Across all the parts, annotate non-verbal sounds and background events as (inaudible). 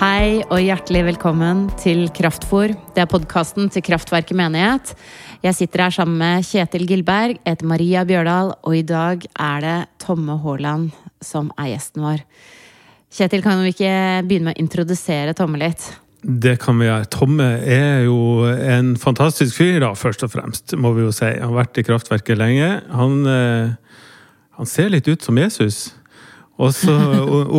Hei og hjertelig velkommen til Kraftfor. Det er podkasten til Kraftverket menighet. Jeg sitter her sammen med Kjetil Gilberg, heter Maria Bjørdal, og i dag er det Tomme Haaland som er gjesten vår. Kjetil, kan vi ikke begynne med å introdusere Tomme litt? Det kan vi gjøre. Tomme er jo en fantastisk fyr, da, først og fremst, må vi jo si. Han har vært i kraftverket lenge. Han, eh, han ser litt ut som Jesus. Og så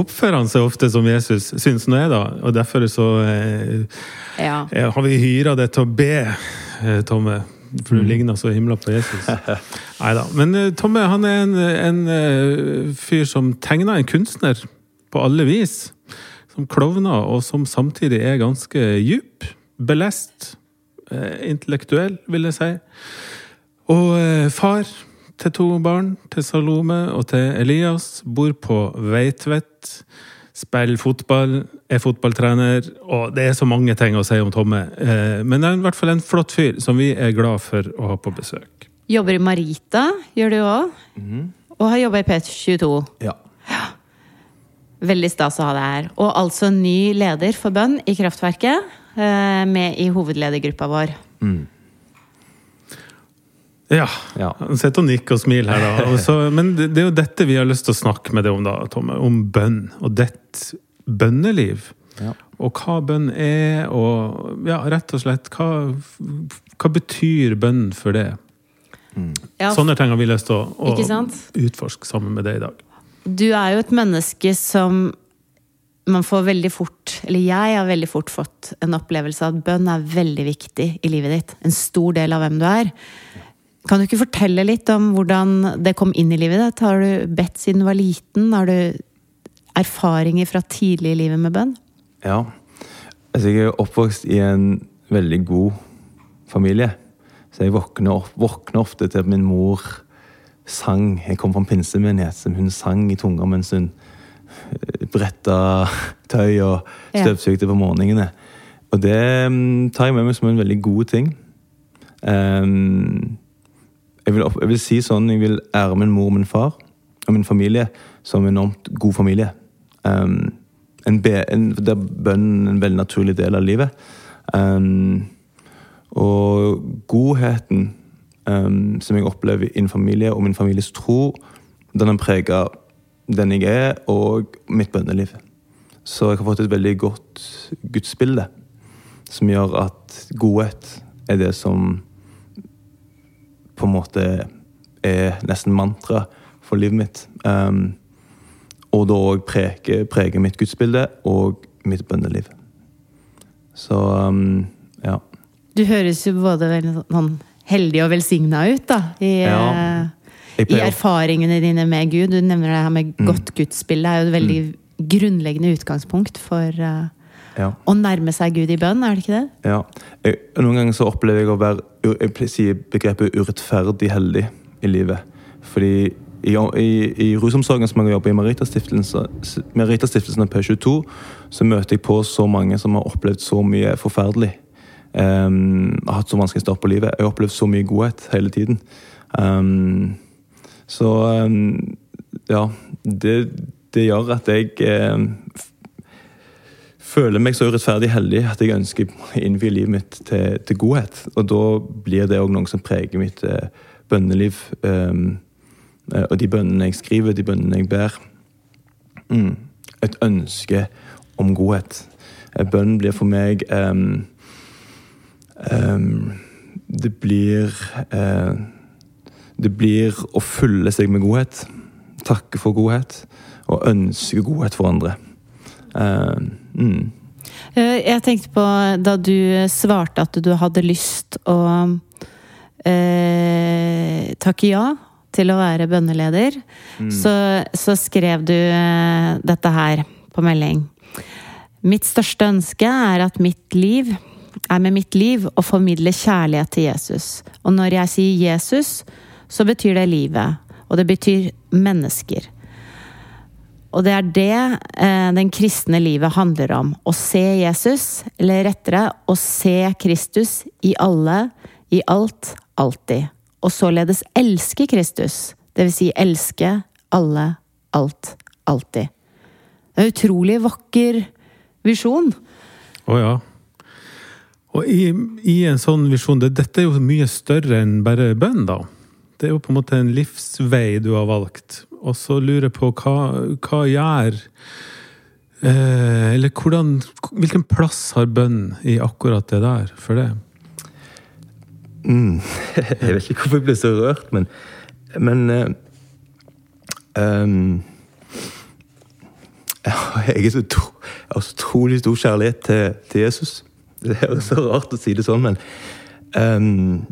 oppfører han seg ofte som Jesus, syns nå jeg, da. Og derfor så eh, Ja. eh, har vi hyra deg til å be, eh, Tomme. For du ligner så himla på Jesus. (laughs) Nei da. Men eh, Tomme han er en, en eh, fyr som tegner en kunstner på alle vis. Som klovner, og som samtidig er ganske djup. Belest. eh, Intellektuell, vil jeg si. Og eh, far til to barn, til Salome og til Elias, bor på Veitvet. Spiller fotball, er fotballtrener, og det er så mange ting å si om Tomme. Eh, Men det er i hvert fall en flott fyr som vi er glad for å ha på besøk. Jobber i Marita, gjør du òg. Og har jobba i P22. Ja. Veldig stas å ha deg her. Og altså ny leder for bønn i Kraftverket. eh, Med i hovedledergruppa vår. Ja. Ja. Sitter og nikker og smiler her, da. (laughs) Så, men det, det er jo dette vi har lyst til å snakke med deg om, da, Tomme. Om bønn. Og ditt bønneliv. Ja. Og hva bønn er, og ja, rett og slett hva, hva betyr bønn for det? Ja, Sånne ting har vi lyst til å, å utforske sammen med deg i dag. Du er jo et menneske som man får veldig fort, eller jeg har veldig fort fått en opplevelse av at bønn er veldig viktig i livet ditt. En stor del av hvem du er. Kan du ikke fortelle litt om hvordan det kom inn i livet ditt? Har du bedt siden du var liten? Har du erfaringer fra tidlig i livet med bønn? ja. Altså, jeg er oppvokst i en veldig god familie. Så jeg våkner, opp, våkner ofte til at min mor sang. Jeg kom fra en pinsemenighet som hun sang i tunga mens hun eh, bretta tøy og støvsugde på morgenene. Og det mm, tar jeg med meg som en veldig god ting. Ehm, jeg, vil, jeg vil si sånn, jeg vil ære min mor og min far og min familie som en enormt god familie. Um, en be, en, der bønnen er en veldig naturlig del av livet. Um, og godheten um, som jeg opplever i en familie og min families tro, den har prega den jeg er, og mitt bønneliv. Så jeg har fått et veldig godt gudsbilde som gjør at godhet er det som på en måte er nesten mantra for livet mitt. Um, og da òg preger, preger mitt gudsbilde og mitt bønneliv. Så um, ja. Du høres jo både veldig sånn heldig og velsigna ut, da. I, Ja. eh, I erfaringene dine med Gud. Du nevner det her med Mm. godt gudsbilde. er jo et veldig grunnleggende utgangspunkt for eh, ja, å nærme seg Gud i bønn, er det ikke det? ja. Jeg, noen ganger så opplever jeg å være Jeg pleier å si begrepet urettferdig heldig i livet. Fordi i, i, i rusomsorgen som jeg jobber i Meritastiftelsen, Maritastiftelsen og P22, så møter jeg på så mange som har opplevd så mye forferdelig. Um, har hatt så vanskelig start på livet. Jeg har opplevd så mye godhet hele tiden. Um, så um, ja, det, det gjør at jeg f- føler meg så urettferdig heldig at jeg ønsker å innvie livet mitt til, til godhet. Og da blir det òg noe som preger mitt eh, bønneliv. Um, og de bønnene jeg skriver, de bønnene jeg ber. Mm, et ønske om godhet. Eh, Bønn blir for meg um, um, Det blir uh, Det blir å fylle seg med godhet. Takke for godhet. Og ønske godhet for andre. Eh, mm. Eh, Jeg tenkte på da du svarte at du hadde lyst å eh, takke ja til å være bønneleder, så, så skrev du eh, dette her på melding. Mitt største ønske er at mitt liv er med mitt liv å formidle kjærlighet til Jesus. Og når jeg sier Jesus, så betyr det livet. Og det betyr mennesker. Og det er det eh, den kristne livet handler om. Å se Jesus, eller rettere å se Kristus i alle, i alt, alltid. Og således elske Kristus. Det vil si elske alle, alt, alltid. Det er en utrolig vakker visjon. Å ja. Og i, i en sånn visjon det, Dette er jo mye større enn bare bønn, da. Det er jo på en måte en livsvei du har valgt. Og så lurer jeg på hva, hva gjør eh, Eller hvordan Hvilken plass har bønn i akkurat det der for det? Mm. (laughs) Jeg vet ikke hvorfor jeg ble så rørt, men, men eh, um, Jeg har så utrolig stor kjærlighet til, til Jesus. Det er jo så rart å si det sånn, men um,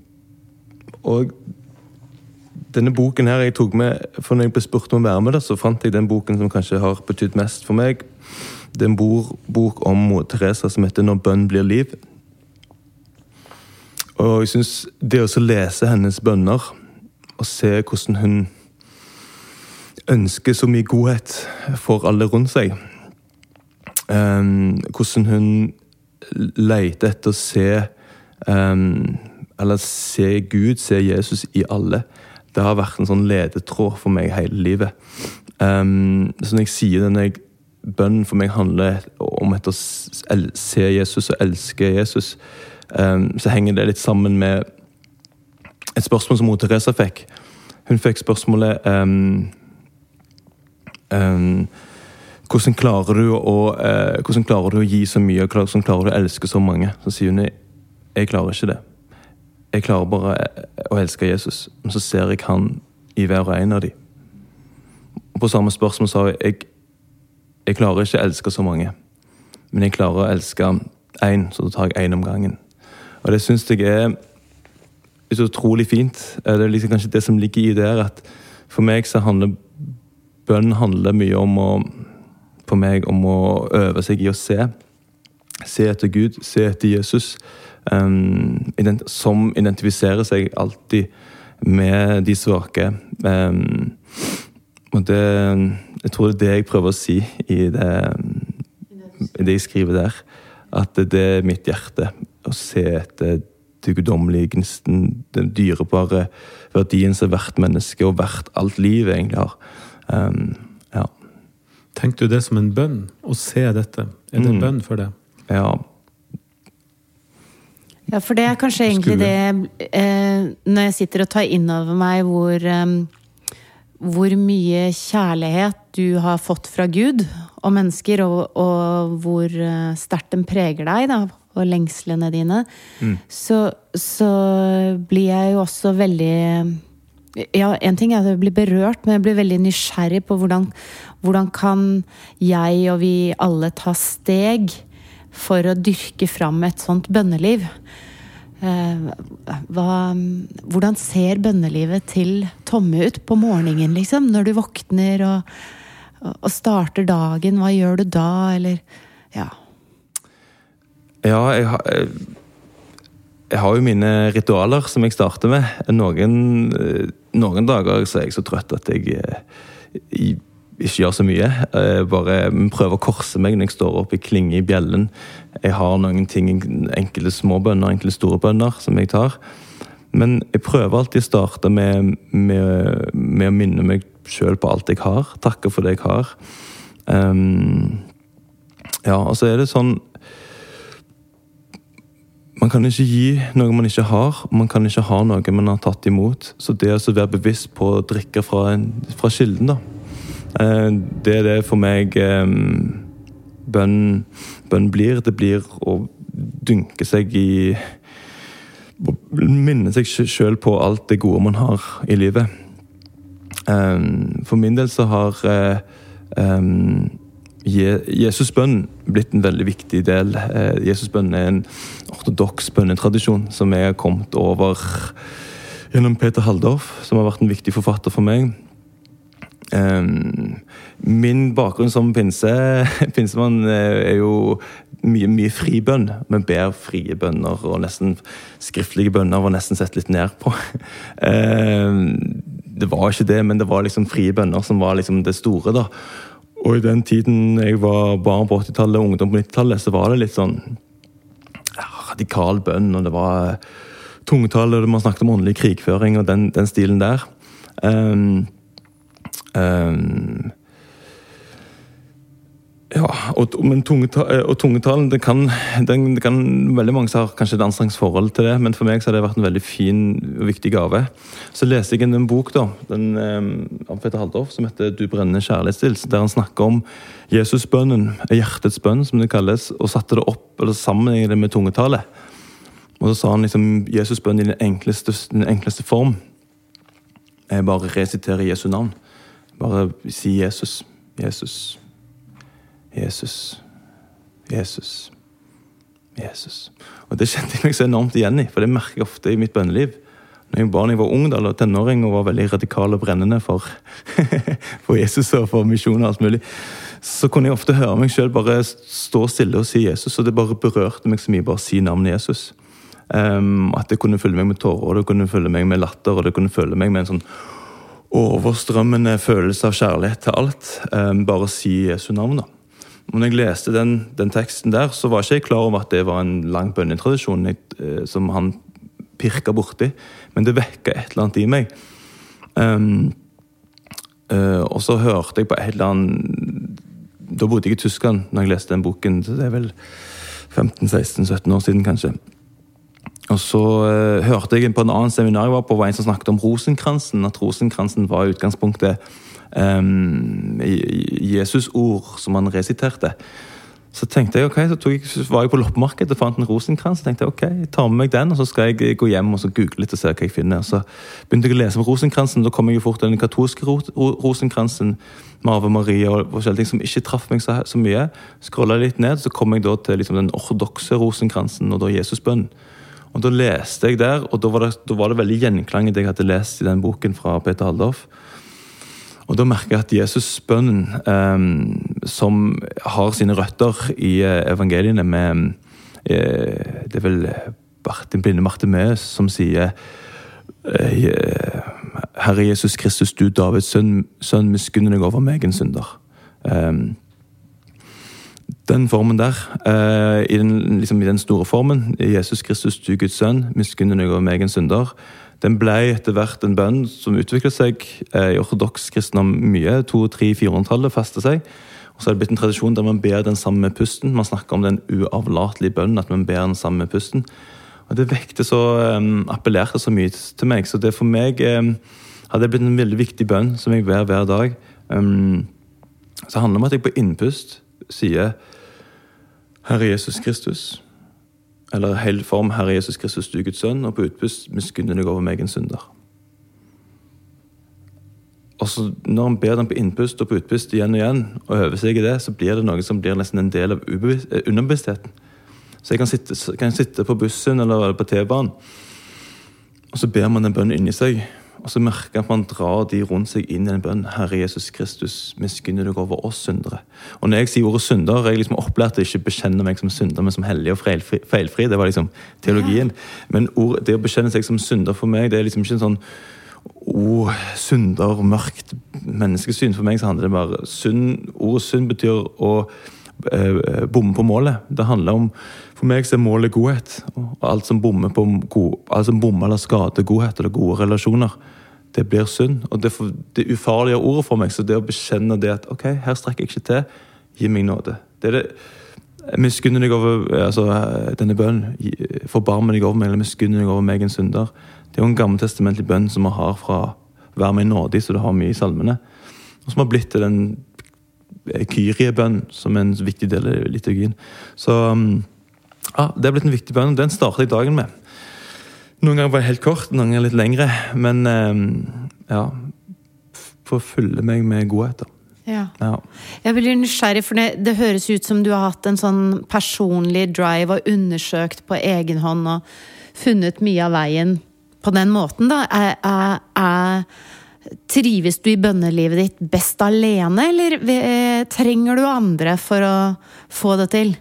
Og denne boken her jeg tok med For når jeg ble spurt om å være med, da, så fant jeg den boken som kanskje har betydd mest for meg. Det er en bok om Teresa som heter 'Når bønn blir liv'. Og jeg syns det å lese hennes bønner og se hvordan hun ønsker så mye godhet for alle rundt seg um, Hvordan hun leter etter å se um, Eller se Gud, se Jesus i alle. Det har vært en sånn ledetråd for meg hele livet. Um, så når jeg sier det, når jeg bønn for meg handler om å se Jesus og elske Jesus, um, så henger det litt sammen med et spørsmål som Teresa fikk. Hun fikk spørsmålet um, um, hvordan, klarer å, uh, hvordan klarer du å gi så mye, og hvordan klarer du å elske så mange? Så sier hun jeg klarer ikke det. Jeg klarer bare å elske Jesus, men så ser jeg han i hver og en av dem. På samme spørsmål sa jeg jeg jeg klarer ikke å elske så mange, men jeg klarer å elske én, så da tar jeg én om gangen. Og det syns jeg er utrolig fint. Det er liksom kanskje det som ligger i der, at for meg så handler bønn handler mye om å for meg om å øve seg i å se. Se etter Gud, se etter Jesus. Um, ident som identifiserer seg alltid med de svake. Um, og det Jeg tror det er det jeg prøver å si i det, i det jeg skriver der. At det er mitt hjerte. Å se etter det guddommelige gnisten, den dyrebare verdien som hvert menneske og hvert alt liv egentlig har. Um, ja. Tenker du det som en bønn? Å se dette? Er det en mm. bønn for det? Ja. Ja, for det er kanskje egentlig det eh, Når jeg sitter og tar inn over meg hvor eh, hvor mye kjærlighet du har fått fra Gud og mennesker, og, og hvor eh, sterkt den preger deg, da, og lengslene dine, mm. så, så, blir jeg jo også veldig Ja, en ting er at jeg blir berørt, men jeg blir veldig nysgjerrig på hvordan, hvordan kan jeg og vi alle ta steg for å dyrke fram et sånt bønneliv. Eh, hva, hvordan ser bønnelivet til Tomme ut på morgenen, liksom? Når du våkner og, og starter dagen, hva gjør du da, eller Ja. Ja, jeg har, jeg har jo mine ritualer som jeg starter med. Noen, noen dager så er jeg så trøtt at jeg, jeg ikke gjør så mye. Bare prøver å korse meg når jeg står opp i klinge i bjellen. Jeg har noen ting, enkelte små bønner, enkelte store bønner, som jeg tar. Men jeg prøver alltid å starte med, med, med å minne meg sjøl på alt jeg har. Takke for det jeg har. Um, ja, og så er det sånn Man kan ikke gi noe man ikke har, man kan ikke ha noe man har tatt imot. Så det å være bevisst på å drikke fra, en, fra kilden, da Eh, det er det for meg bønn, bønn blir. Det blir å dynke seg i Minne seg sjøl på alt det gode man har i livet. For min del så har Jesusbønn blitt en veldig viktig del. Jesus' Jesusbønn er en ortodoks bønnetradisjon som jeg har kommet over gjennom Peter Haldorf, som har vært en viktig forfatter for meg. Um, min bakgrunn som pinse, (laughs) pinsemann eh, er jo mye, mye fribønn. Vi ber frie bønner, og nesten skriftlige bønner var nesten sett litt ned på. Um, (laughs) det var ikke det, men det var liksom frie bønner som var liksom det store. da. Og i den tiden jeg var barn på 80-tallet og ungdom på 90-tallet, så var det litt sånn radikal bønn, og det var tungtall og man snakket om åndelig krigføring og den, den stilen der. Um, Um, Ja, og, men tungeta, eh, og tungetalen det kan, den, det kan, Veldig mange har kanskje et anstrengt forhold til det, men for meg så har det vært en veldig fin og viktig gave. Så leste jeg en bok da, den, eh, av Peter Haldorf som heter 'Du brennende kjærlighetsstils', der han snakker om Jesusbønnen, hjertets bønn, som det kalles, og satte det opp eller sammen med tungetallet. Og så sa han liksom Jesusbønnen i den enkleste, den enkleste form. Jeg bare resiterer Jesu navn. Bare si Jesus. Jesus. Jesus, Jesus, Jesus. Og Det kjente jeg meg så enormt igjen i, for det merker jeg ofte i mitt bønneliv. Når jeg var, jeg var ung eller tenåring og var veldig radikal og brennende for, (laughs) for Jesus og for misjon og alt mulig, så kunne jeg ofte høre meg sjøl bare stå stille og si Jesus, og det bare berørte meg så mye bare å si navnet Jesus. Um, at det kunne følge meg med tårer, og det kunne følge meg med latter, og det kunne følge meg med en sånn overstrømmende følelse av kjærlighet til alt. Um, bare si Jesu navn. da. Når jeg leste den, den, teksten der, så var ikke jeg klar over at det var en lang bønnetradisjon eh, som han pirka borti, men det vekka et eller annet i meg. Um, uh, og så hørte jeg på et eller annet Da bodde jeg i Tyskland når jeg leste den boken. så Det er vel 15-16-17 år siden, kanskje. Og så uh, hørte jeg på en annen seminar jeg var på, var en som snakket om rosenkransen. At rosenkransen var i utgangspunktet um, Jesus-ord som han resiterte. Så tenkte jeg, ok, så jeg, var jeg på loppemarkedet og fant en rosenkrans. Så tenkte jeg, ok, jeg tar med meg den, og så skal jeg gå hjem og så google litt og se hva jeg finner. Så begynte jeg å lese om rosenkransen. Da kom jeg jo fort til den katolske ro rosenkransen Marve Ave Maria og forskjellige ting som ikke traff meg så, så mye. Scrolla litt ned, så kom jeg da til liksom, den ortodokse rosenkransen og da Jesusbønnen. Og Da leste jeg der, og da var det, da var det veldig gjenklang i det jeg hadde lest i den boken fra Peter Haldorf. Og Da merker jeg at Jesusbønnen, eh, som har sine røtter i uh, evangeliene med eh, Det er vel Martin blinde Martimeus som sier uh, Herre Jesus Kristus, du Davids sønn, sønn miskunn deg over meg, en synder. Um, den formen der, uh, i, den, liksom, i, den, store formen, Jesus Kristus, du Guds sønn, miskunn deg over meg, synder, den ble etter hvert en bønn som utviklet seg eh, i ortodoks kristendom mye. 200-400-tallet festet seg. Og så er det blitt en tradisjon der man ber den samme pusten. Man snakker om den uavlatelige bønnen, at man ber den samme pusten. Og Det vekte så, um, appellerte så mye til meg. Så det for meg um, hadde blitt en veldig viktig bønn som jeg ber hver dag. Um, så det handler om at jeg på innpust sier Herre Jesus Kristus eller hel form Herre Jesus Kristus, du Guds sønn, og på utpust miskunner deg over meg en synder. Og så Når han ber den på innpust og på utpust igjen og igjen, og øver seg i det, så blir det noe som blir nesten en del av eh, underbevisstheten. Så jeg kan sitte, kan sitte på bussen eller på T-banen, og så ber man en bønn inni seg. Og så merker jeg at man drar de rundt seg inn i en bønn. Herre Jesus Kristus, miskunne deg over oss syndere. Og når jeg sier ordet synder, er jeg liksom opplært til ikke bekjenne meg som synder, men som hellig og feilfri. feilfri. Det var liksom teologien. Men ord, det å bekjenne seg som synder for meg, det er liksom ikke en sånn oh, synder, mørkt menneskesyn. For meg så handler det bare synd, Ordet synd betyr å bomme på målet. Det handler om For meg så er målet godhet. Og alt som bommer god, bommer eller skader godhet eller gode relasjoner, det blir synd. Og det, det ufarlige ordet for meg. Så det å bekjenne det at ok, her strekker jeg ikke til, gi meg nåde. Det er det Miskunner deg over altså, denne bønnen. Forbarme deg over meg, eller miskunner deg over meg, en synder. Det er jo en gammeltestamentlig bønn som vi har fra Vær meg nådig, så det har mye i salmene. Og som har blitt til den kyriebønn, som en viktig del av liturgien. Så um, ja, Det er blitt en viktig bønn. Den starter jeg dagen med. Noen ganger var det helt kort, noen ganger litt lengre. Men um, ja For å fylle meg med godheter. Ja. ja. Jeg blir nysgjerrig, for det, det, høres ut som du har hatt en sånn personlig drive og undersøkt på egen hånd og funnet mye av veien på den måten, da. Er, er, er Trives du i bønnelivet ditt best alene, eller eh, trenger du andre for å få det til?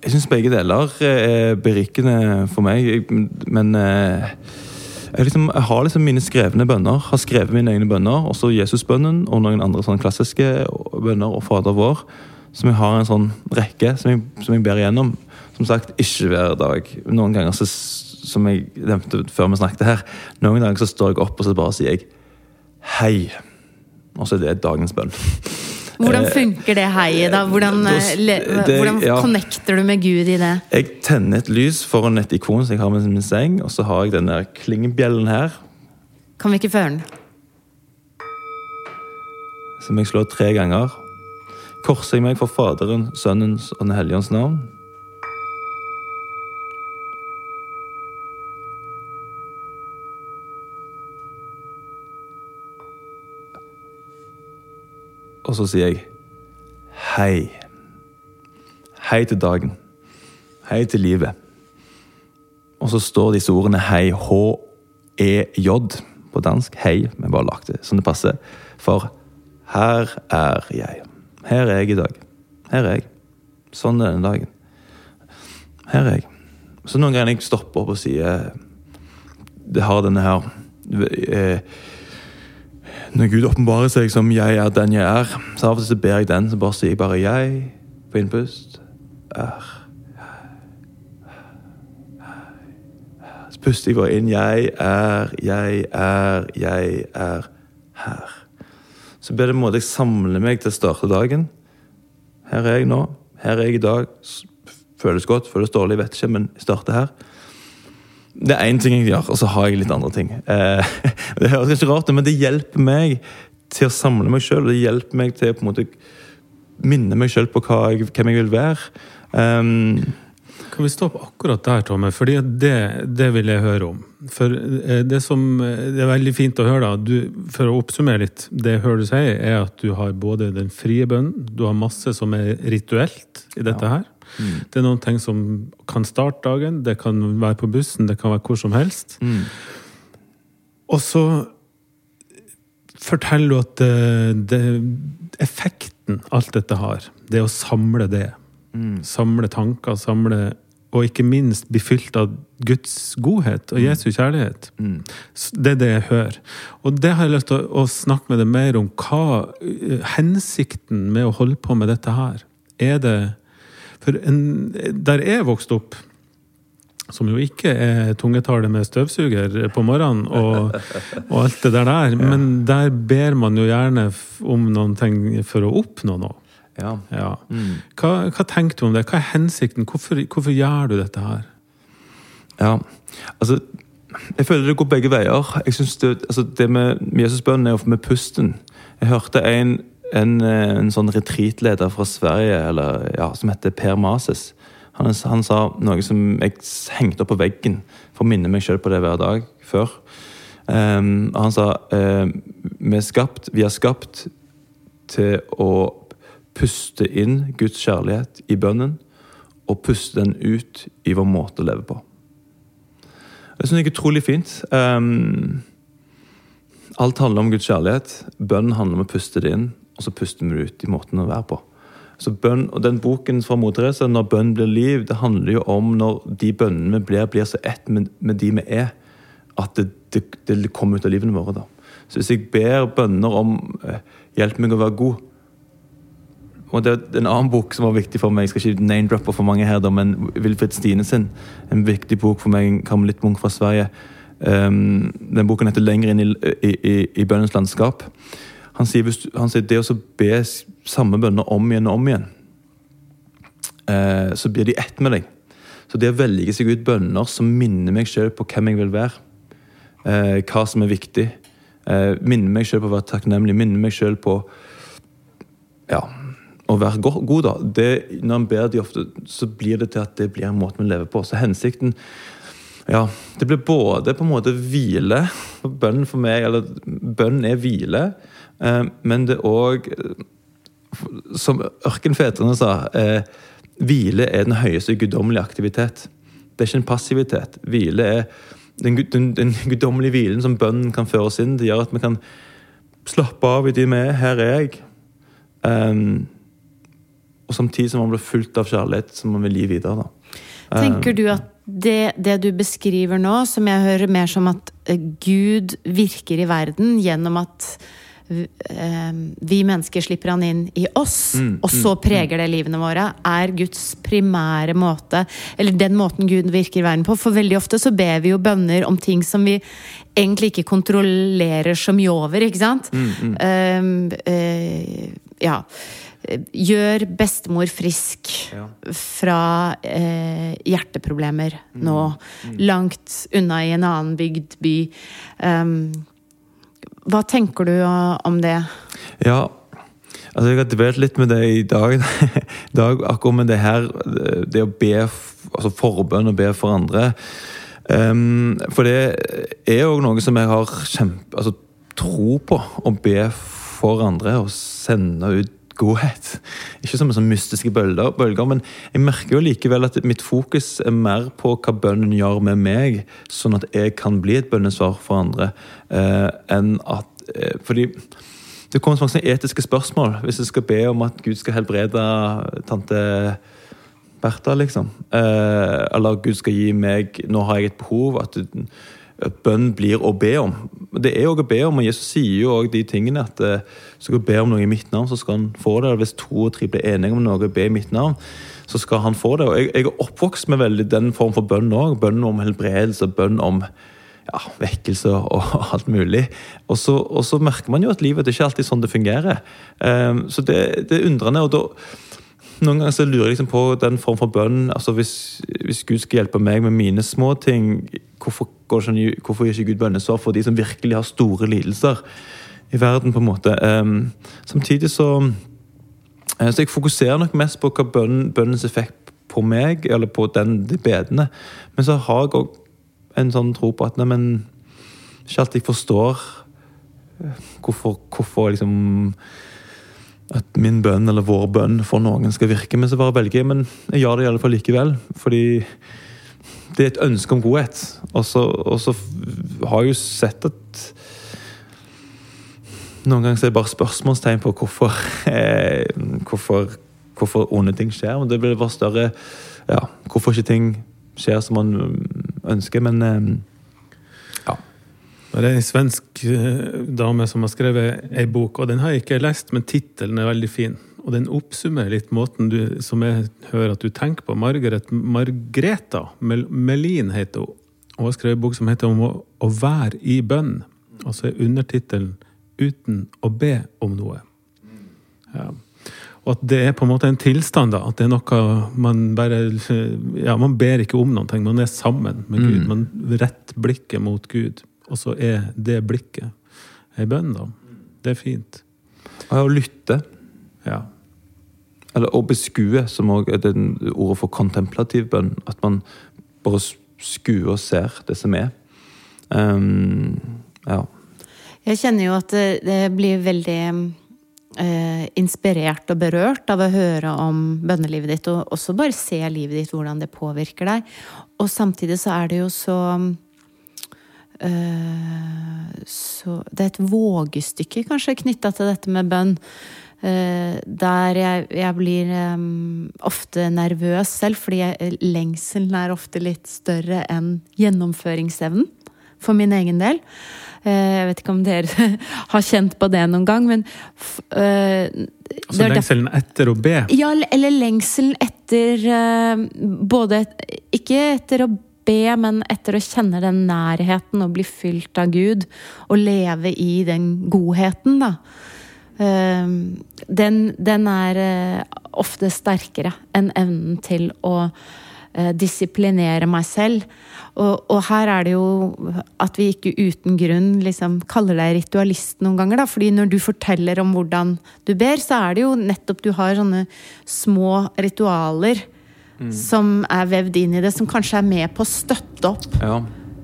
Jeg syns begge deler er berikende for meg, men eh, jeg, liksom, jeg, har liksom mine skrevne bønner. Har skrevet mine egne bønner. Også Jesusbønnen og noen andre sånn klassiske bønner og Fader vår. Som jeg har en sånn rekke som jeg, som jeg ber igjennom. Som sagt, ikke hver dag. Noen ganger, så, som jeg nevnte før vi snakket her, noen dager så står jeg opp og så bare sier jeg hei. Og så er det dagens bønn. Hvordan funker det heiet, da? Hvordan, Da- eh, det- hvordan ja. connecter du med Gud i det? Jeg tenner et lys foran et ikon som jeg har med min seng, og så har jeg den der klingebjellen her, Kan vi ikke føre den? som jeg slår tre ganger. Korser jeg meg for Faderen, Sønnens og Den hellige ånds navn. Og så sier jeg hei. Hei til dagen. Hei til livet. Og så står disse ordene hei, H-E-J på dansk. Hei, vi bare lagt det sånn det passer. For her er jeg. Her er jeg i dag. Her er jeg. Sånn er denne dagen. Her er jeg. Så noen ganger jeg stopper opp og sier Det har denne her eh, Når Gud åpenbarer seg som 'jeg er den jeg er', så av og til ber jeg den, så bare sier jeg bare 'jeg' på innpust. Er. Så puster jeg bare inn 'jeg er, jeg er, jeg er her'. Så blir det en måte jeg samler meg til å starte dagen. Her er jeg nå. Her er jeg i dag. Føles godt, føles dårlig, vet ikke, men jeg starter her. Det er én ting jeg gjør, og så har jeg litt andre ting. Eh, (laughs) det høres kanskje rart ut, men det hjelper meg til å samle meg sjøl. Det hjelper meg til å på en måte minne meg sjøl på hva jeg, hvem jeg vil være. Um, Kan vi stoppe akkurat der, Tomme? Fordi det, det vil jeg høre om. For eh, det som eh, det er veldig fint å høre, da, du, for å oppsummere litt, det jeg hører du sier, er at du har både den frie bønnen, du har masse som er rituelt i dette her. Det er noen ting som kan starte dagen, det kan være på bussen, det kan være hvor som helst. mm, Og så forteller du at det, det, effekten alt dette har, det er å samle det. mm, Samle tanker, samle Og ikke minst bli fylt av Guds godhet og Jesu kjærlighet. mm, Det er det jeg hører. Og det har jeg lyst til å, å snakke med deg mer om. Hva eh, hensikten med å holde på med dette her? Er det For en, der jeg vokste opp, som jo ikke er tungetale med støvsuger på morgenen og, og alt det der der, (laughs) men der ber man jo gjerne om noen ting for å oppnå noe. ja. Ja. Mm. Hva, hva tenker du om det? Hva er hensikten? Hvorfor, hvorfor gjør du dette her? Ja, altså Jeg føler det går begge veier. Jeg synes det, altså, det med med Jesusbønnen er jo med pusten. Jeg hørte en, en, eh, en sånn retreatleder fra Sverige eller, ja, som heter Per Masis. Han, han sa noe som jeg hengte opp på veggen for å minne meg sjøl på det hver dag før. Um, han sa eh, vi, er skapt, vi er skapt til å puste inn Guds kjærlighet i bønnen og puste den ut i vår måte å leve på. Det synes jeg er utrolig fint. Um, alt handler om Guds kjærlighet. Bønn handler om å puste det inn, og så puster vi det ut i måten å være på. Så bønn, og Den boken fra Moder Teresa, 'Når bønn blir liv', det handler jo om når de bønnene vi blir, blir så ett med, med de vi er, at det, det, det kommer ut av livene våre. da. Så hvis jeg ber bønner om eh, 'hjelp meg å være god', og det er en annen bok som var viktig for meg. Jeg skal ikke name-droppe for mange her, da, men Wilfred Stine sin. En viktig bok for meg, en karmelittmunk fra Sverige. Um, den boken heter 'Lenger inn i, i, i, i bønnens landskap'. Han sier, han sier det å be samme bønner om igjen og om igjen, eh, så blir de ett med deg. Så det å velge seg ut bønner som minner meg sjøl på hvem jeg vil være, eh, hva som er viktig, eh, minner meg sjøl på å være takknemlig, minner meg sjøl på ja, å være go god, da. Det, når en ber de ofte, så blir det til at det blir en måte vi lever på. Så hensikten Ja, det blir både på en måte hvile. Bønn for meg, eller bønn er hvile, eh, men det er òg Som ørkenfedrene sa, eh, hvile er den høyeste guddommelige aktivitet. Det er ikke en passivitet. Hvile er den, den, den guddommelige hvilen som bønnen kan føre oss inn. Det gjør at vi kan slappe av i de vi er. Her er jeg. Um, og samtidig som man blir fulgt av kjærlighet som man vil gi videre. Da. Tenker du at det, det du beskriver nå, som jeg hører mer som at eh, Gud virker i verden gjennom at eh, vi mennesker slipper han inn i oss, Mm, og så preger det livene våre, er Guds primære måte, eller den måten Gud virker i verden på. For veldig ofte så ber vi jo bønner om ting som vi egentlig ikke kontrollerer så mye over, ikke sant? Mm, Eh, eh, ja Gjør bestemor frisk Ja. fra eh, hjerteproblemer nå. Langt unna i en annen bygd by. Um, hva tenker du om det? Ja, altså jeg har dvelt litt med det i dag. (laughs) I dag akkurat med det her, det å be altså forbønn og be for andre. Um, for det er jo noe som jeg har kjempe, altså, tro på. Å be for andre og sende ut godhet. Ikke som en sånn mystiske bølger, bølger, men jeg merker jo likevel at mitt fokus er mer på hva bønnen gjør med meg, sånn at jeg kan bli et bønnesvar for andre, eh, enn at eh, Fordi det kommer så mange etiske spørsmål. Hvis jeg skal be om at Gud skal helbrede tante Bertha, liksom. Eh, eller Gud skal gi meg Nå har jeg et behov. At, at bønn blir å be om. Det er jo å be om, og Jesus sier jo også de tingene at hvis skal du be om noe i mitt navn, så skal han få det. Hvis to og tre blir enige om noe, be i mitt navn, så skal han få det. Og jeg, jeg er oppvokst med veldig den form for bønn òg. Bønn om helbredelse, bønn om ja, vekkelse og (laughs) alt mulig. Og så, og så merker man jo at livet det er ikke alltid sånn det fungerer. Um, så det, det er undrende. og da noen ganger så lurer jeg liksom på den form for bønn. altså Hvis, hvis Gud skal hjelpe meg med mine små ting, hvorfor, ikke, hvorfor gir ikke Gud bønnesvar for de som virkelig har store lidelser i verden? på en måte? Um, samtidig så eh, Så jeg fokuserer nok mest på hva bønn, bønnens effekt på meg, eller på den, de bedene. Men så har jeg òg en sånn tro på at nei, men ikke alltid forstår eh, hvorfor, hvorfor liksom at min bønn eller vår bønn for noen skal virke. Men så bare velger jeg, men jeg gjør det i alle fall likevel. Fordi det er et ønske om godhet. Og så, og så har jeg jo sett at noen ganger er det bare spørsmålstegn på hvorfor, eh, hvorfor, hvorfor onde ting skjer. Men det blir bare større ja, Hvorfor ikke ting skjer som man ønsker. Men eh, ja. Det er en svensk eh, dame som har skrevet ei bok, og den har jeg ikke lest, men tittelen er veldig fin. Og den oppsummerer litt måten du, som jeg hører at du tenker på. Margaret Margreta Mel Melin heter hun. Hun har skrevet en bok som heter om å, å være i bønn. Og så er undertittelen 'Uten å be om noe'. Ja. Og at det er på en måte en tilstand, da. At det er noe man bare Ja, man ber ikke om noe. Man er sammen med Gud. Man retter blikket mot Gud. Og så er det blikket ei bønn, da. Det er fint. Og å lytte. Ja. Eller å beskue, som også er det ordet for kontemplativ bønn. At man bare skuer og ser det som er. Um, ja. Jeg kjenner jo at det, det blir veldig eh, inspirert og berørt av å høre om bønnelivet ditt, og også bare se livet ditt, hvordan det påvirker deg. Og samtidig så er det jo så eh, så Det er et vågestykke kanskje knytta til dette med bønn. Eh, der jeg, jeg blir um, ofte nervøs selv, fordi jeg, lengselen er ofte litt større enn gjennomføringsevnen. For min egen del. Eh, jeg vet ikke om dere (laughs) har kjent på det noen gang, men eh, det Altså lengselen etter å be. ja, eller lengselen etter uh, Både Ikke etter å be, men etter å kjenne den nærheten og bli fylt av Gud. Og leve i den godheten, da. Eh, den, den er eh, ofte sterkere enn evnen til å eh, disiplinere meg selv. Og, og her er det jo at vi ikke uten grunn liksom kaller deg ritualist noen ganger. da, fordi når du forteller om hvordan du ber, så er det jo nettopp du har sånne små ritualer som er vevd inn i det, som kanskje er med på å støtte opp Ja.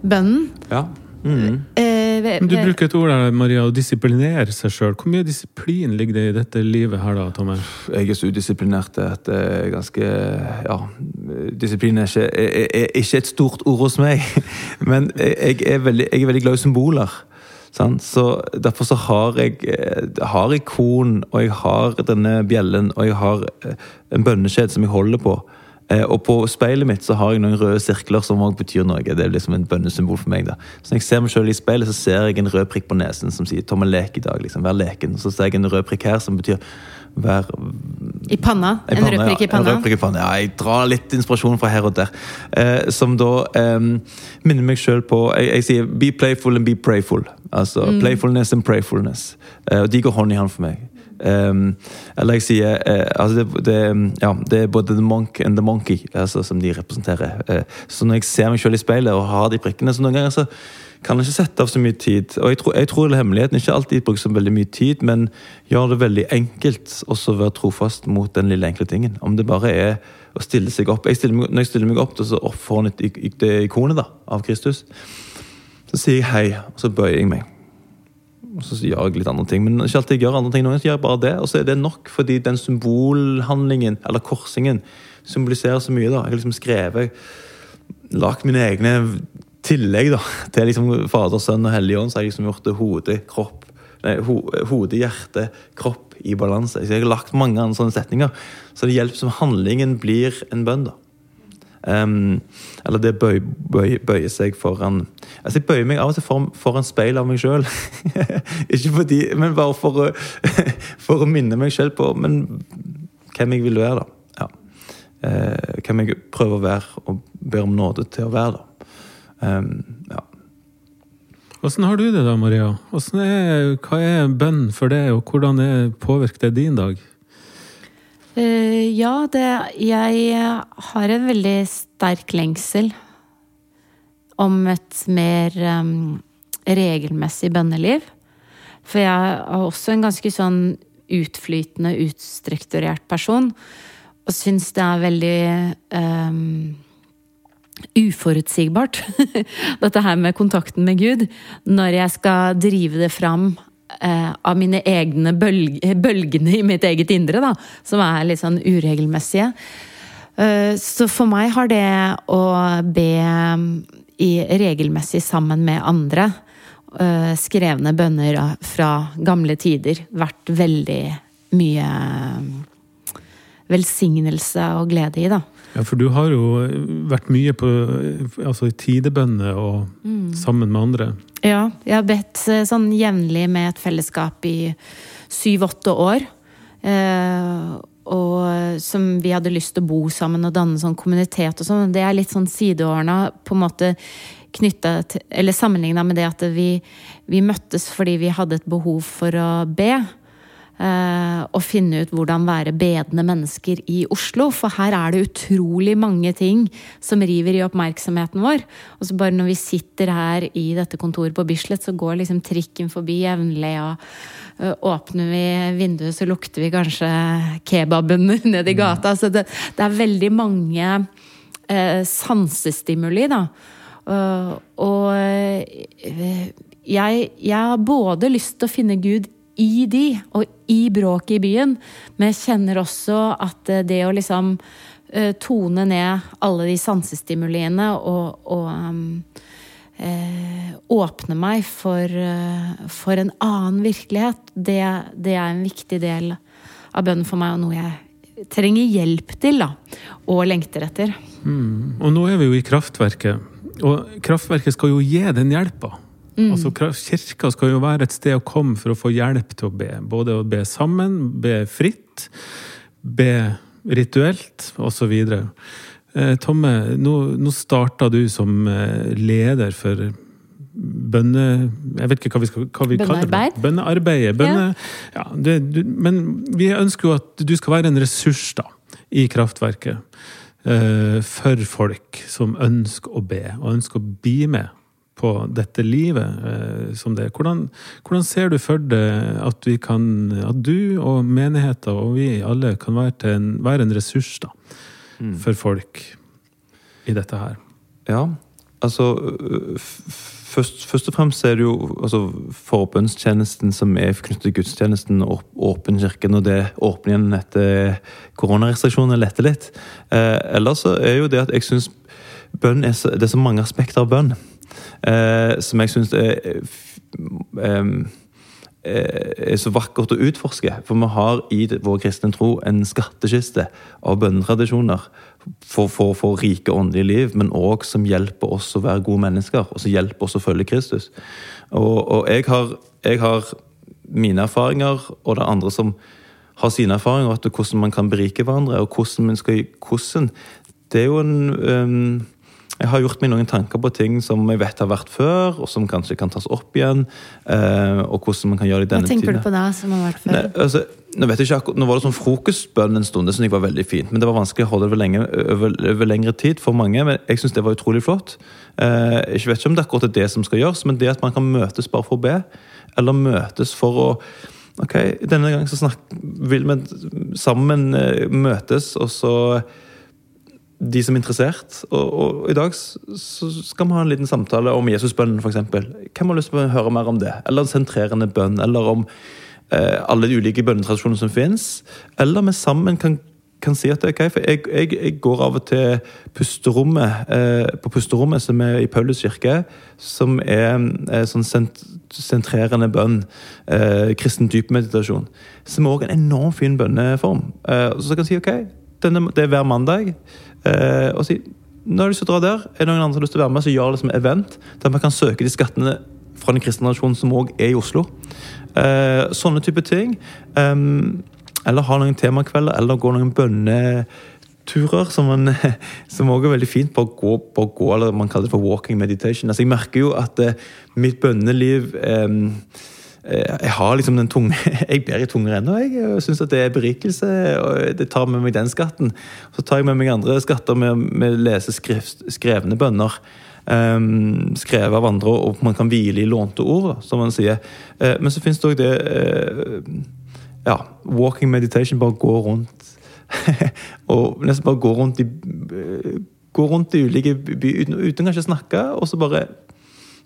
bønnen. ja. Mhm. Eh, ved- Men du bruker et ord der, Maria, å disiplinere seg sjøl. Hvor mye disiplin ligger det i dette livet her, da, Tomme? Jeg er så udisiplinert at det er ganske Ja. Disiplin er ikke, er, er ikke et stort ord hos meg. (laughs) Men jeg er veldig, jeg er veldig glad i symboler. Sant? Så Derfor så har jeg, eh, har jeg korn, og jeg har denne bjellen, og jeg har eh, en bønneskjed som jeg holder på. Eh, Og på speilet mitt så har jeg noen røde sirkler som også betyr noe. Det er liksom en bønnesymbol for meg. da. Så når jeg ser meg selv i speilet, så ser jeg en rød prikk på nesen som sier 'Tomme lek i dag'. liksom, Vær leken. Så ser jeg en rød prikk her som betyr 'vær I panna. En panna, rød prikk i ja. En panna. rød prikk i panna. Ja, jeg drar litt inspirasjon fra her og der. Eh, som da eh, minner meg sjøl på jeg, jeg sier 'be playful and be prayful'. Altså Mm. playfulness and prayfulness. Eh, og de går hånd i hånd for meg. Um, eller jeg sier uh, altså det, det, ja, det, er både the monk and the monkey altså, som de representerer. Uh, så når jeg ser meg selv i speilet og har de prikkene, så noen ganger så kan jeg ikke sette av så mye tid. Og jeg tror, jeg tror hemmeligheten ikke alltid bruker så veldig mye tid, men gjør det veldig enkelt å være trofast mot den lille enkle tingen. Om det bare er å stille seg opp. Jeg meg, når jeg stiller meg opp, så opp foran det ikonet da, av Kristus, så sier jeg hei, og så bøyer jeg meg. Så gjør jeg litt andre ting. Men ikke alltid jeg gjør andre ting. Noen gjør jeg bare det, og så er det nok fordi den symbolhandlingen, eller korsingen, symboliserer så mye. da. Jeg har liksom skrevet Lagt mine egne tillegg da, til liksom Fader, Sønn og Hellig Ånd. Så har jeg liksom gjort det hode, kropp nei, ho, hode, hjerte, kropp i balanse. Så jeg har lagt mange andre sånne setninger. Så det hjelper som handlingen blir en bønn. da. Um, eller det bøyer bøy, bøyer seg foran Altså Jeg bøyer meg av og til foran, foran speil av meg sjøl. (laughs) Ikke fordi, men bare for å, (laughs) for å minne meg sjøl på men, hvem jeg vil være. da ja. uh, Hvem jeg prøver å være og ber om nåde til å være. da um, ja. Hvordan har du det da, Maria? Er, hva er bønn for det, og hvordan påvirker det din dag? Uh, ja, det Jeg har en veldig sterk lengsel om et mer um, regelmessig bønneliv. For jeg er også en ganske sånn utflytende, utstrukturert person. Og syns det er veldig um, uforutsigbart, (laughs) dette her med kontakten med Gud, når jeg skal drive det fram eh, av mine egne bølg bølgene i mitt eget indre, da, som er litt sånn uregelmessige. Eh, så for meg har det å be i regelmessig sammen med andre, eh, skrevne bønner fra gamle tider, vært veldig mye velsignelse og glede i, da. Ja, for du har jo vært mye på altså, tidebønner og mm. sammen med andre. Ja, jeg har bedt eh, sånn jevnlig med et fellesskap i syv-åtte år. Eh, og som vi hadde lyst til å bo sammen og danne sånn kommunitet og sånn. Det er litt sånn sideårene på en måte knytta Eller sammenligna med det at vi, vi møttes fordi vi hadde et behov for å be. Og finne ut hvordan være bedende mennesker i Oslo. For her er det utrolig mange ting som river i oppmerksomheten vår. Og så bare når vi sitter her i dette kontoret på Bislett, så går liksom trikken forbi jevnlig. Og uh, åpner vi vinduet, så lukter vi kanskje kebaben (laughs) nedi gata. Så det, det, er veldig mange eh, sansestimuli, da. og jeg, jeg har både lyst til å finne Gud i de, og i bråket i byen. Men jeg kjenner også at eh, det å liksom uh, tone ned alle de sansestimuliene og, og um, eh, åpne meg for, uh, for, en annen virkelighet, det, det, er en viktig del av bønnen for meg, og noe jeg trenger hjelp til, da. Og lengter etter. Mm. Og nå er vi jo i kraftverket. Og kraftverket skal jo gi den hjelpa. Mm. Altså, kirka skal jo være et sted å komme for å få hjelp til å be. Både å be sammen, be fritt, be rituelt, osv. Eh, Tomme, nå, nå starta du som eh, leder for bønne... Jeg vet ikke hva vi, skal, hva vi kaller det. Bønnearbeidet. Bønne, ja. ja det, du, men vi ønsker jo at du skal være en ressurs da, i kraftverket. Eh, for folk som ønsker å be, og ønsker å bli med på dette livet eh, som det. Hvordan, hvordan, ser du for deg at, vi kan, at du og menigheter og vi alle kan være, en, være en ressurs da, mm. for folk i dette her? Ja, altså først, først, og fremst er det jo altså, forbønnstjenesten som er knyttet til gudstjenesten, og åpen kirke når det åpner igjen etter koronarestriksjonene letter litt. Eh, ellers så er jo det at jeg syns bønn er så, det er så mange aspekter av bønn som jeg syns er, eh, er så vakkert å utforske. For vi har i vår kristne tro en skattkiste av bønnetradisjoner for, for, for rike åndelige liv, men òg som hjelper oss å være gode mennesker, og som hjelper oss å følge Kristus. Og, og jeg, har, jeg, har, mine erfaringer, og det er andre som har sine erfaringer, og hvordan man kan berike hverandre, og hvordan man skal hvordan, Det er jo en um, jeg har gjort meg noen tanker på ting som jeg vet har vært før, og som kanskje kan tas opp igjen. Eh, og hvordan man kan gjøre det i denne tiden. Hva tenker tiden. du på da, som har vært før? Nei, altså, nå, ikke, nå var det sånn frokostbønn en stund, det syntes jeg var veldig fint. Men det var vanskelig å holde det over, lenge, over, over lengre tid for mange. Men jeg syns det var utrolig flott. Eh, jeg vet ikke om det er akkurat det som skal gjøres, men det at man kan møtes bare for å be, eller møtes for å Ok, denne gangen så snakk, vil vi sammen eh, møtes, og så de som er interessert. Og, og i dag så skal vi ha en liten samtale om Jesusbønnen, f.eks. Hvem har lyst til å høre mer om det? Eller en sentrerende bønn? Eller om eh, alle de ulike bønnetradisjonene som finnes? Eller vi sammen kan, kan si at det er ok, for jeg, jeg, jeg går av og til pusterommet, eh, på pusterommet som er i Paulus kirke, som er eh, sånn sent, sentrerende bønn. Eh, kristen dypmeditasjon. Som er også en enormt fin bønneform. Eh, så kan jeg si ok, denne, det er hver mandag. Eh, og si nå har jeg lyst til å dra der. Er det noen andre som har lyst til å være med, så gjør det som event. Der man kan søke de skattene fra den kristne nasjonen som òg er i Oslo. Eh, sånne type ting. Um, eller ha noen temakvelder, eller gå noen bønneturer, som man (laughs) også er veldig fint. Bare gå, bare gå, eller man kaller det for walking meditation. Altså, jeg merker jo at eh, mitt bønneliv Eh, Jeg har liksom den tunge (laughs) Jeg ber i tunger ennå. Jeg og syns at det er berikelse. og Det tar med meg den skatten. Så tar jeg med meg andre skatter med, med å lese skrevne bønner. Um, skrevet av andre, og man kan hvile i lånte ord, som man sier. Uh, men så finnes det òg det uh, Ja, walking meditation. Bare gå rundt. (laughs) og nesten bare gå rundt i Gå rundt i ulike byer uten, uten kanskje å snakke, og så bare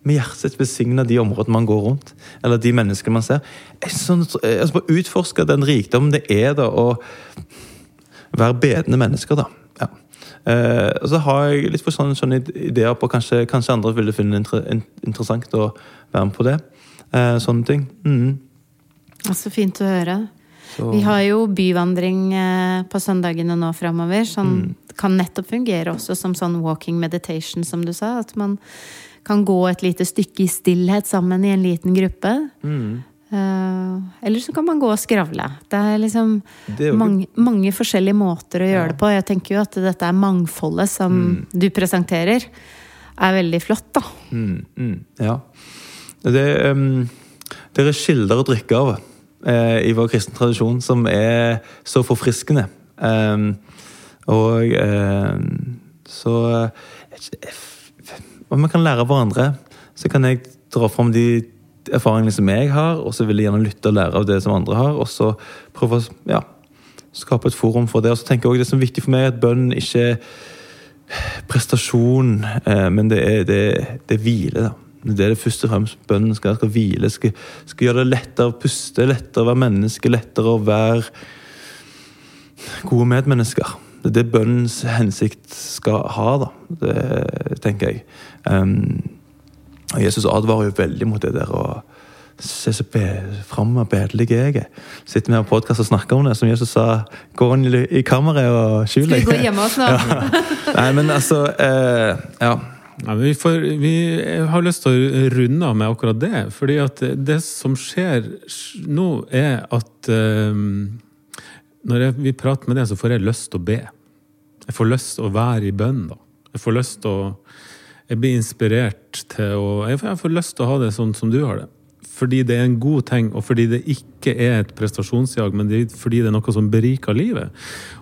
med hjertet besigne de områdene man går rundt. Eller de menneskene man ser. Sånn, altså Bare utforske den rikdommen det er da å være bedende mennesker, da. Ja. Eh, og så har jeg litt for sånne, sånne ideer på kanskje, kanskje andre ville finne det inter, interessant å være med på det. Eh, sånne ting. Mm. Så fint å høre. Så- Vi har jo byvandring eh, på søndagene nå framover. Som kan nettopp fungere også som sånn walking meditation, som du sa. At man kan gå et lite stykke i stillhet sammen i en liten gruppe. Mm. Uh, eller så kan man gå og skravle. Det er liksom Det er mange, mange forskjellige måter å gjøre det på. Jeg tenker jo at dette er mangfoldet som du presenterer, er veldig flott, da. Mm, mm, ja. Det, um, det er kilder å drikke av uh, i vår kristne tradisjon som er så forfriskende. Um, og uh, så Om vi kan lære av hverandre, så kan jeg dra fram de erfaringene som jeg har, og så vil jeg gjerne lytte og lære av det som andre har, og så prøve å ja, skape et forum for det. Og så tenker jeg også Det som er viktig for meg, er at bønnen ikke er prestasjon, eh, men det er, det, det er hvile. da. Det er det først og fremst bønnen skal, skal hvile. Skal, skal gjøre det lettere å puste, lettere å være menneske, lettere å være gode medmennesker. Det er det bønnens hensikt skal ha, da. Det tenker jeg. Um, og Jesus advarer jo veldig mot det der å se så be, fram og bedelig jeg er. Sitter vi her på podkast og snakker om det, som Jesus sa. Gå inn i, kammeret og skjul Skal vi deg. gå hjemme hos nå? (laughs) Nei, men altså eh, Ja. Ja, vi, får, vi har lyst til å runde av med akkurat det. fordi at det som skjer nå, er at um, når jeg, vi prater med det, så får jeg lyst til å be. Jeg får lyst til å være i bønn. da. Jeg får lyst til å Jeg blir inspirert til å Jeg får, lyst til å ha det sånn som du har det. Fordi det er en god ting, og fordi det ikke er et prestasjonsjag, men det fordi det er noe som beriker livet.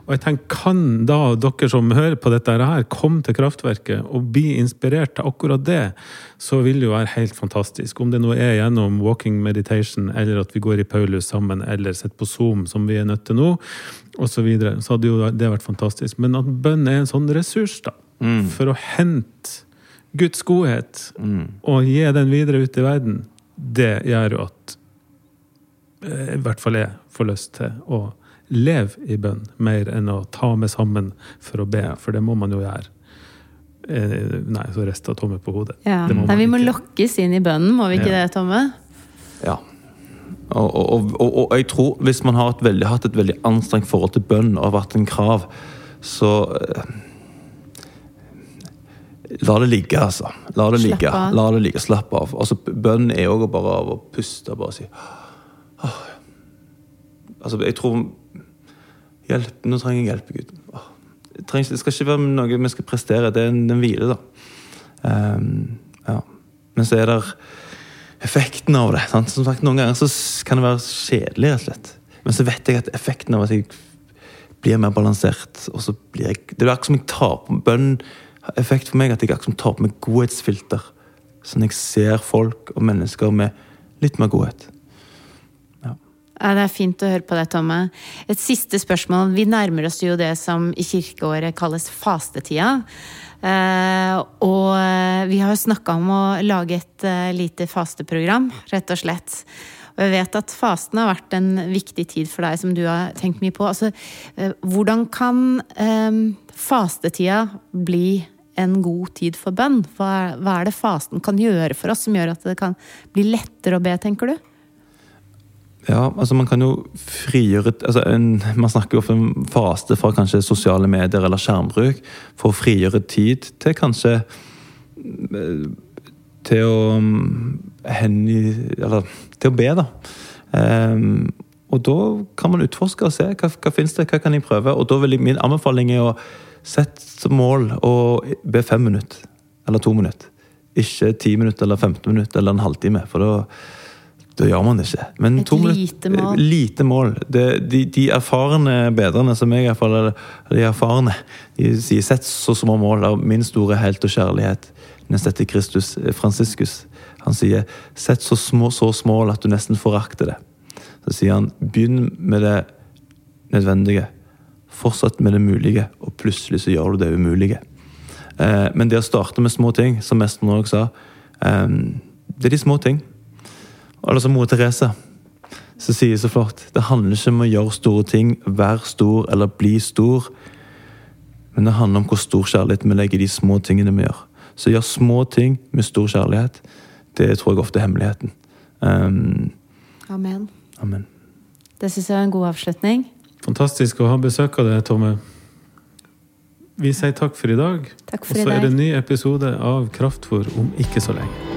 Og jeg tenker, Kan da dere som hører på dette her, komme til kraftverket og bli inspirert til akkurat det, så vil det jo være helt fantastisk. Om det nå er gjennom walking meditation, eller at vi går i Paulus sammen, eller sitter på Zoom, som vi er nødt til nå, osv., så, videre, så hadde jo det vært fantastisk. Men at bønn er en sånn ressurs da, for å hente Guds godhet og gi den videre ut i verden, det gjør jo at eh, i hvert fall jeg får lyst til å leve i bønn mer enn å ta meg sammen for å be, for det må man jo gjøre. Eh, Nei, så rista Tomme på hodet. Ja. Det må Nei, vi må ikke. lokkes inn i bønnen, må vi ikke Ja. det, Tomme? Ja. Og, og, og, og, og jeg tror hvis man har et veldig, hatt et veldig anstrengt forhold til bønn og har vært en krav, så eh, La det ligge, altså. La det ligge. La det ligge, Slapp av. Altså, bønn er òg bare av å puste bare si «Åh». Altså, jeg tror Hjelp. Nå trenger jeg hjelp, Gud. Det, trenger, det skal ikke være noe vi skal prestere. Det er en, en hvile, da. Um, ja. Men så er det effekten av det. Sant? Som sagt, Noen ganger så kan det være kjedelig, rett og slett. Men så vet jeg at effekten av at jeg blir mer balansert og så blir jeg, Det er akkurat som jeg tar på bønn effekt for meg at jeg akkurat tar på meg godhetsfilter. Sånn jeg ser folk og mennesker med litt mer godhet. Ja. Det er fint å høre på deg, Tomme. Et siste spørsmål. Vi nærmer oss jo det som i kirkeåret kalles fastetida. Uh, og vi har jo snakka om å lage et uh, lite fasteprogram, rett og slett. Og jeg vet at fasten har vært en viktig tid for deg, som du har tenkt mye på. Altså, hvordan kan fastetida bli en god tid for bønn? Hva, hva er det fasten kan gjøre for oss, som gjør at det kan bli lettere å be, tenker du? Ja, altså man kan jo frigjøre altså en, Man snakker jo om faste fra kanskje sosiale medier eller skjermbruk for å frigjøre tid til kanskje eh, Til å mm, hengi Eller til å be, da. Um, og da kan man utforske og se hva, hva finnes det, hva kan jeg prøve. Og da vil jeg, min anbefaling er å sette mål og be fem minutter. Eller to minutter. Ikke ti minutter eller 15 minutter eller en halvtime. For da da gjør man det ikke. Men Et lite mål. Lite mål. Det, de, de, erfarne bedrene, som jeg i hvert fall de erfarne, de sier 'sett så små mål' av min store helt og kjærlighet. Nest etter Kristus, eh, Franciscus. Han sier 'sett så små, så små at du nesten forakter det'. Så sier han 'begynn med det nødvendige'. Fortsett med det mulige, og plutselig så gjør du det umulige. Eh, men det å starte med små ting, som mesteren òg sa, eh, det er de små ting. Eller som mor Therese, som sier så flott Det handler ikke om å gjøre store ting, være stor eller bli stor. Men det handler om hvor stor kjærlighet vi legger i de små tingene vi gjør. Så gjør små ting med stor kjærlighet. Det tror jeg ofte er hemmeligheten. Um, Amen. Amen. Det syns jeg er en god avslutning. Fantastisk å ha besøk av deg, Tomme. Vi sier takk for i dag. Takk for Og så er det en ny episode av Kraftfor om ikke så lenge.